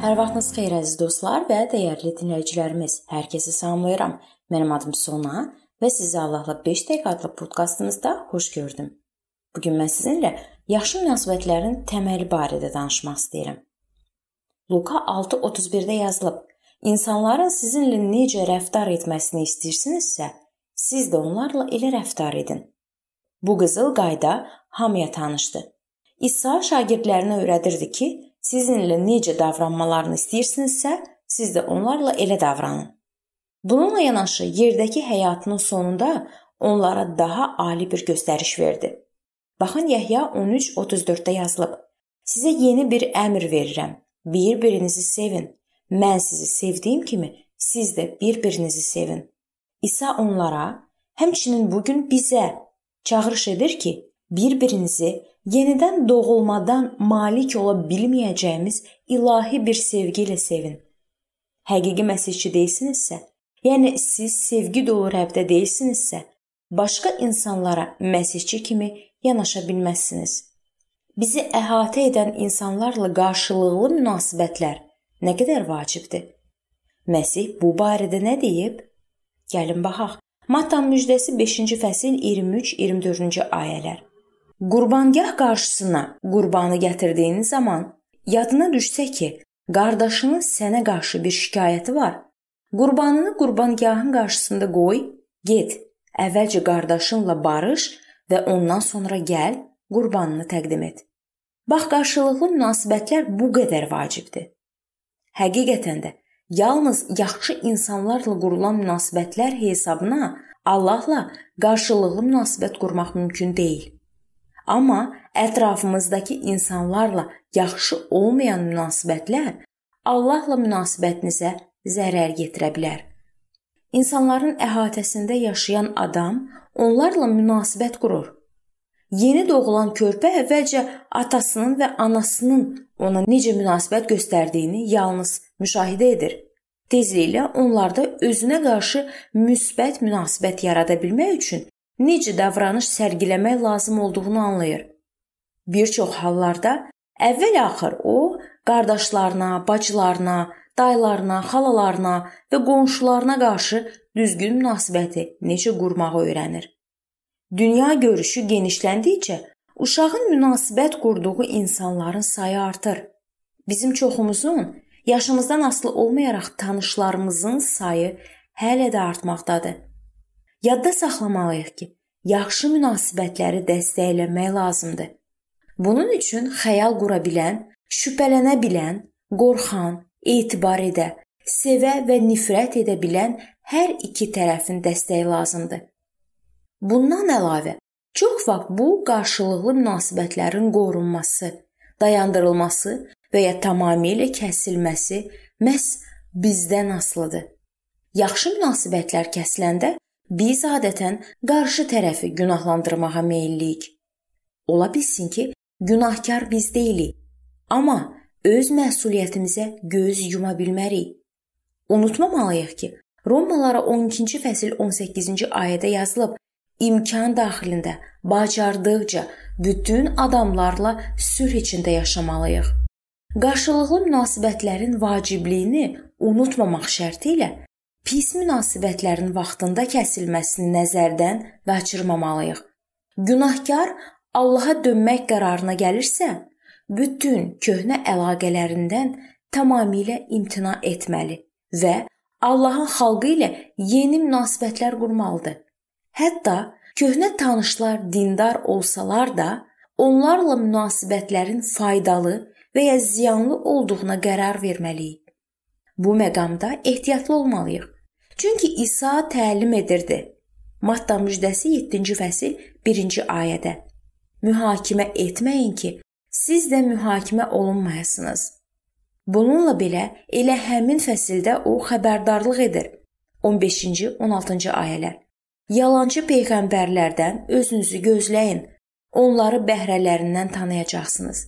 Hər vaxtınız xeyir əziz dostlar və dəyərli dinləyicilərimiz. Hər kəsi salamlayıram. Mənim adım Sona və sizi Allahla 5 dəqiqə adlı podkastımızda xoş gördüm. Bu gün mən sizinlə yaxşı münasibətlərin təməli barədə danışmaq istəyirəm. Luka 6:31-də yazılıb: İnsanların sizinlə necə rəftar etməsini istəyirsinizsə, siz də onlarla elə rəftar edin. Bu qızıl qayda hamıya tanışdır. İsa şagirdlərinə öyrədirdi ki, sizinlə necə davranmalarını istəyirsinizsə, siz də onlarla elə davranın. Bununla yanaşı yerdəki həyatının sonunda onlara daha ali bir göstəriş verdi. Baxın Yəhya 13:34-də yazılıb: Sizə yeni bir əmr verirəm. Bir-birinizi sevin. Mən sizi sevdiyim kimi siz də bir-birinizi sevin. İsa onlara, həmçinin bu gün bizə çağırış edir ki, bir-birinizi yenidən doğulmadan malik ola bilməyəcəyimiz ilahi bir sevgi ilə sevin. Həqiqi məsihçi deyilsinizsə, yəni siz sevgi dolu Rəbdə deyilsinizsə, başqa insanlara məsihçi kimi yanaşa bilməzsiniz. Bizi əhatə edən insanlarla qarşılıqlı münasibətlər nə qədər vacibdir? Məsih bu barədə nə deyib? Gəlin baxaq. Matta müjdəsi 5-ci fəsil 23-24-cü ayələr. Qurbangah qarşısına qurbanı gətirdiyiniz zaman yadına düşsə ki, qardaşının sənə qarşı bir şikayəti var, qurbanını qurbangahın qarşısında qoy, get. Əvvəlcə qardaşınla barış və ondan sonra gəl, qurbanını təqdim et. Bax, qarşılıqlı münasibətlər bu qədər vacibdir. Həqiqətən də yalnız yaxşı insanlarla qurulan münasibətlər hesabına Allahla qarşılıqlı münasibət qurmaq mümkün deyil. Amma ətrafımızdakı insanlarla yaxşı olmayan münasibətlər Allahla münasibətinizə zərər yetirə bilər. İnsanların əhatəsində yaşayan adam onlarla münasibət qurur. Yeni doğulan körpə əvvəlcə atasının və anasının ona necə münasibət göstərdiyini yalnız müşahidə edir. Tezliklə onlarda özünə qarşı müsbət münasibət yarada bilmək üçün necə davranış sərgiləmək lazım olduğunu anlayır. Bir çox hallarda əvvəl-axır o qardaşlarına, bacılarına, dayılarına, xalalarına və qonşularına qarşı düzgün münasibəti necə qurmağı öyrənir. Dünya görüşü genişləndikcə uşağın münasibət qurduğu insanların sayı artır. Bizim çoxumuzun yaşımızdan asılı olmayaraq tanışlarımızın sayı hələ də artmaqdadır. Yadda saxlamalıyıq ki, yaxşı münasibətləri dəstəkləmək lazımdır. Bunun üçün xəyal qura bilən, şübhələnə bilən, qorxan, etibar edə, sevə və nifrət edə bilən hər iki tərəfin dəstəyi lazımdır. Bundan əlavə, çox vaxt bu qarşılıqlı münasibətlərin qorunması, dayandırılması və ya tamamilə kəsilməsi məhz bizdən asılıdır. Yaxşı münasibətlər kəsiləndə Biz adətən qarşı tərəfi günahlandırmağa meyllik. Ola bilsin ki, günahkar biz deyilik, amma öz məsuliyyətimizə göz yuma bilmərik. Unutmamalıyıq ki, Romalılara 12-ci fəsil 18-ci ayədə yazılıb: imkan daxilində bacardıqca bütün adamlarla sülh içində yaşamalıyıq. Qarşılıqlı münasibətlərin vacibliyini unutmamaq şərti ilə pis münasibətlərin vaxtında kəsilməsini nəzərdən qaçırmamalıyıq. Günahkar Allaha dönmək qərarına gəlirsə, bütün köhnə əlaqələrindən tamamilə imtina etməli və Allahın xalqı ilə yeni münasibətlər qurmalıdır. Hətta köhnə tanışlar dindar olsalar da, onlarla münasibətlərin faydalı və ya ziyanlı olduğuna qərar verməliyik. Bu məqamda ehtiyatlı olmalıyıq. Çünki İsa təlim edirdi. Matta müjdəsi 7-ci fəsil 1-ci ayədə. Mühakimə etməyin ki, siz də mühakimə olunmayasınız. Bununla belə elə həmin fəsildə o xəbərdarlıq edir. 15-ci, 16-cı ayələr. Yalançı peyğəmbərlərdən özünüzü gözləyin. Onları bəhrələrindən tanıyacaqsınız.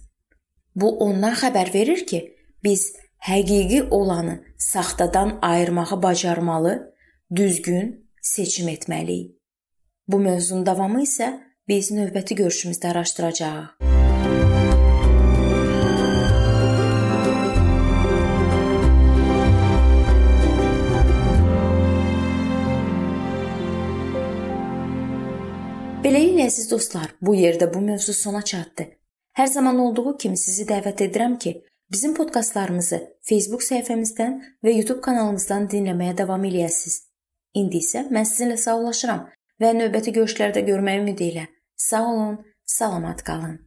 Bu ondan xəbər verir ki, biz həqiqi olanı saxtadan ayırmağı bacarmalı, düzgün seçim etməliyik. Bu mövzunun davamı isə biz növbəti görüşümüzdə araşdıracağıq. Beləliklə əziz dostlar, bu yerdə bu mövzu sona çatdı. Hər zaman olduğu kimi sizi dəvət edirəm ki, bizim podkastlarımızı Facebook səhifəmizdən və YouTube kanalımızdan dinləməyə davam eləyəsiniz. İndi isə mən sizinlə sağollaşıram və növbəti görüşlərdə görməyi ümid ilə. Sağ olun, salamat qalın.